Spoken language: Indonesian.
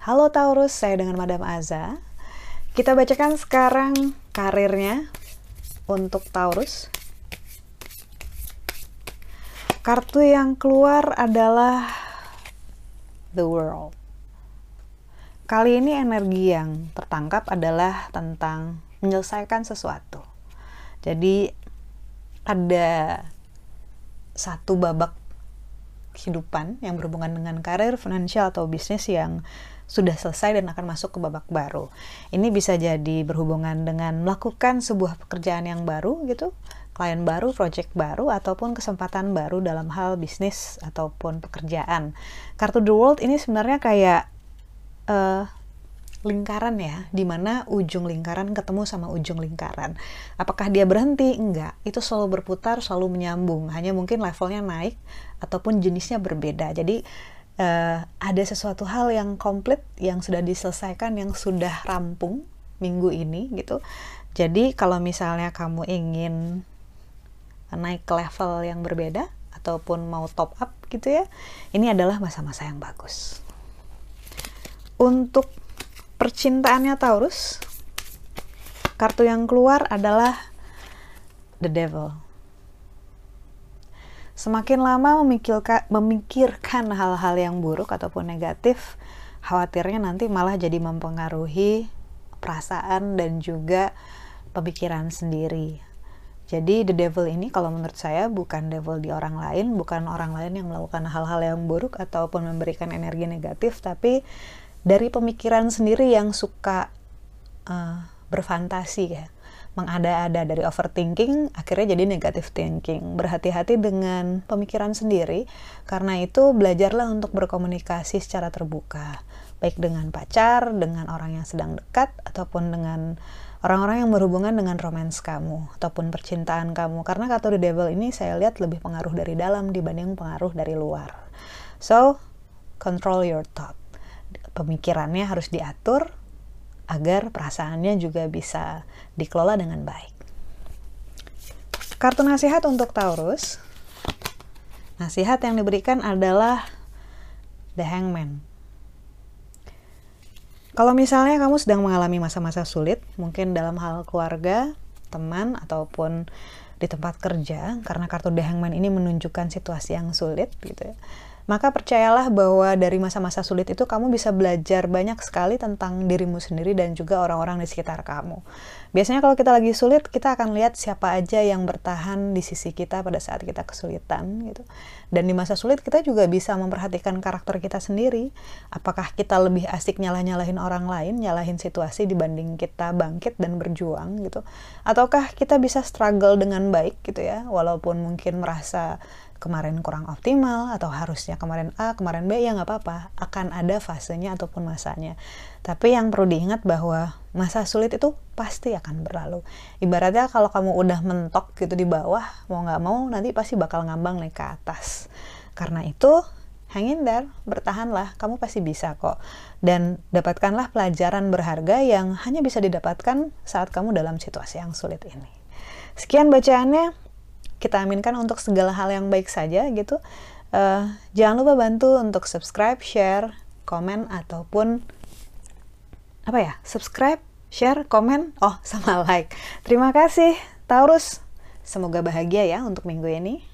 Halo Taurus, saya dengan Madam Aza. Kita bacakan sekarang karirnya untuk Taurus. Kartu yang keluar adalah The World. Kali ini energi yang tertangkap adalah tentang menyelesaikan sesuatu. Jadi ada satu babak kehidupan yang berhubungan dengan karir, finansial atau bisnis yang sudah selesai dan akan masuk ke babak baru. Ini bisa jadi berhubungan dengan melakukan sebuah pekerjaan yang baru gitu, klien baru, project baru, ataupun kesempatan baru dalam hal bisnis ataupun pekerjaan. Kartu The World ini sebenarnya kayak uh, lingkaran ya, di mana ujung lingkaran ketemu sama ujung lingkaran. Apakah dia berhenti? Enggak. Itu selalu berputar, selalu menyambung. Hanya mungkin levelnya naik ataupun jenisnya berbeda. Jadi uh, ada sesuatu hal yang komplit yang sudah diselesaikan yang sudah rampung minggu ini gitu jadi kalau misalnya kamu ingin naik ke level yang berbeda ataupun mau top up gitu ya ini adalah masa-masa yang bagus untuk percintaannya Taurus kartu yang keluar adalah the devil Semakin lama memikirkan, hal-hal yang buruk ataupun negatif, khawatirnya nanti malah jadi mempengaruhi perasaan dan juga pemikiran sendiri. Jadi the devil ini kalau menurut saya bukan devil di orang lain, bukan orang lain yang melakukan hal-hal yang buruk ataupun memberikan energi negatif, tapi dari pemikiran sendiri yang suka uh, berfantasi ya mengada-ada dari overthinking akhirnya jadi negative thinking. Berhati-hati dengan pemikiran sendiri karena itu belajarlah untuk berkomunikasi secara terbuka baik dengan pacar, dengan orang yang sedang dekat ataupun dengan orang-orang yang berhubungan dengan romance kamu ataupun percintaan kamu karena kata the devil ini saya lihat lebih pengaruh dari dalam dibanding pengaruh dari luar. So, control your thought. Pemikirannya harus diatur, agar perasaannya juga bisa dikelola dengan baik. Kartu nasihat untuk Taurus. Nasihat yang diberikan adalah The Hangman. Kalau misalnya kamu sedang mengalami masa-masa sulit, mungkin dalam hal keluarga, teman, ataupun di tempat kerja, karena kartu The Hangman ini menunjukkan situasi yang sulit gitu ya maka percayalah bahwa dari masa-masa sulit itu kamu bisa belajar banyak sekali tentang dirimu sendiri dan juga orang-orang di sekitar kamu. Biasanya kalau kita lagi sulit, kita akan lihat siapa aja yang bertahan di sisi kita pada saat kita kesulitan gitu. Dan di masa sulit kita juga bisa memperhatikan karakter kita sendiri. Apakah kita lebih asik nyalah-nyalahin orang lain, nyalahin situasi dibanding kita bangkit dan berjuang gitu. Ataukah kita bisa struggle dengan baik gitu ya, walaupun mungkin merasa kemarin kurang optimal atau harusnya kemarin A, kemarin B, ya nggak apa-apa. Akan ada fasenya ataupun masanya. Tapi yang perlu diingat bahwa masa sulit itu pasti akan berlalu. Ibaratnya kalau kamu udah mentok gitu di bawah, mau nggak mau nanti pasti bakal ngambang naik ke atas. Karena itu, hang in there, bertahanlah, kamu pasti bisa kok. Dan dapatkanlah pelajaran berharga yang hanya bisa didapatkan saat kamu dalam situasi yang sulit ini. Sekian bacaannya, kita aminkan untuk segala hal yang baik saja gitu. Uh, jangan lupa bantu untuk subscribe, share, komen ataupun apa ya? Subscribe, share, komen, oh sama like. Terima kasih Taurus. Semoga bahagia ya untuk minggu ini.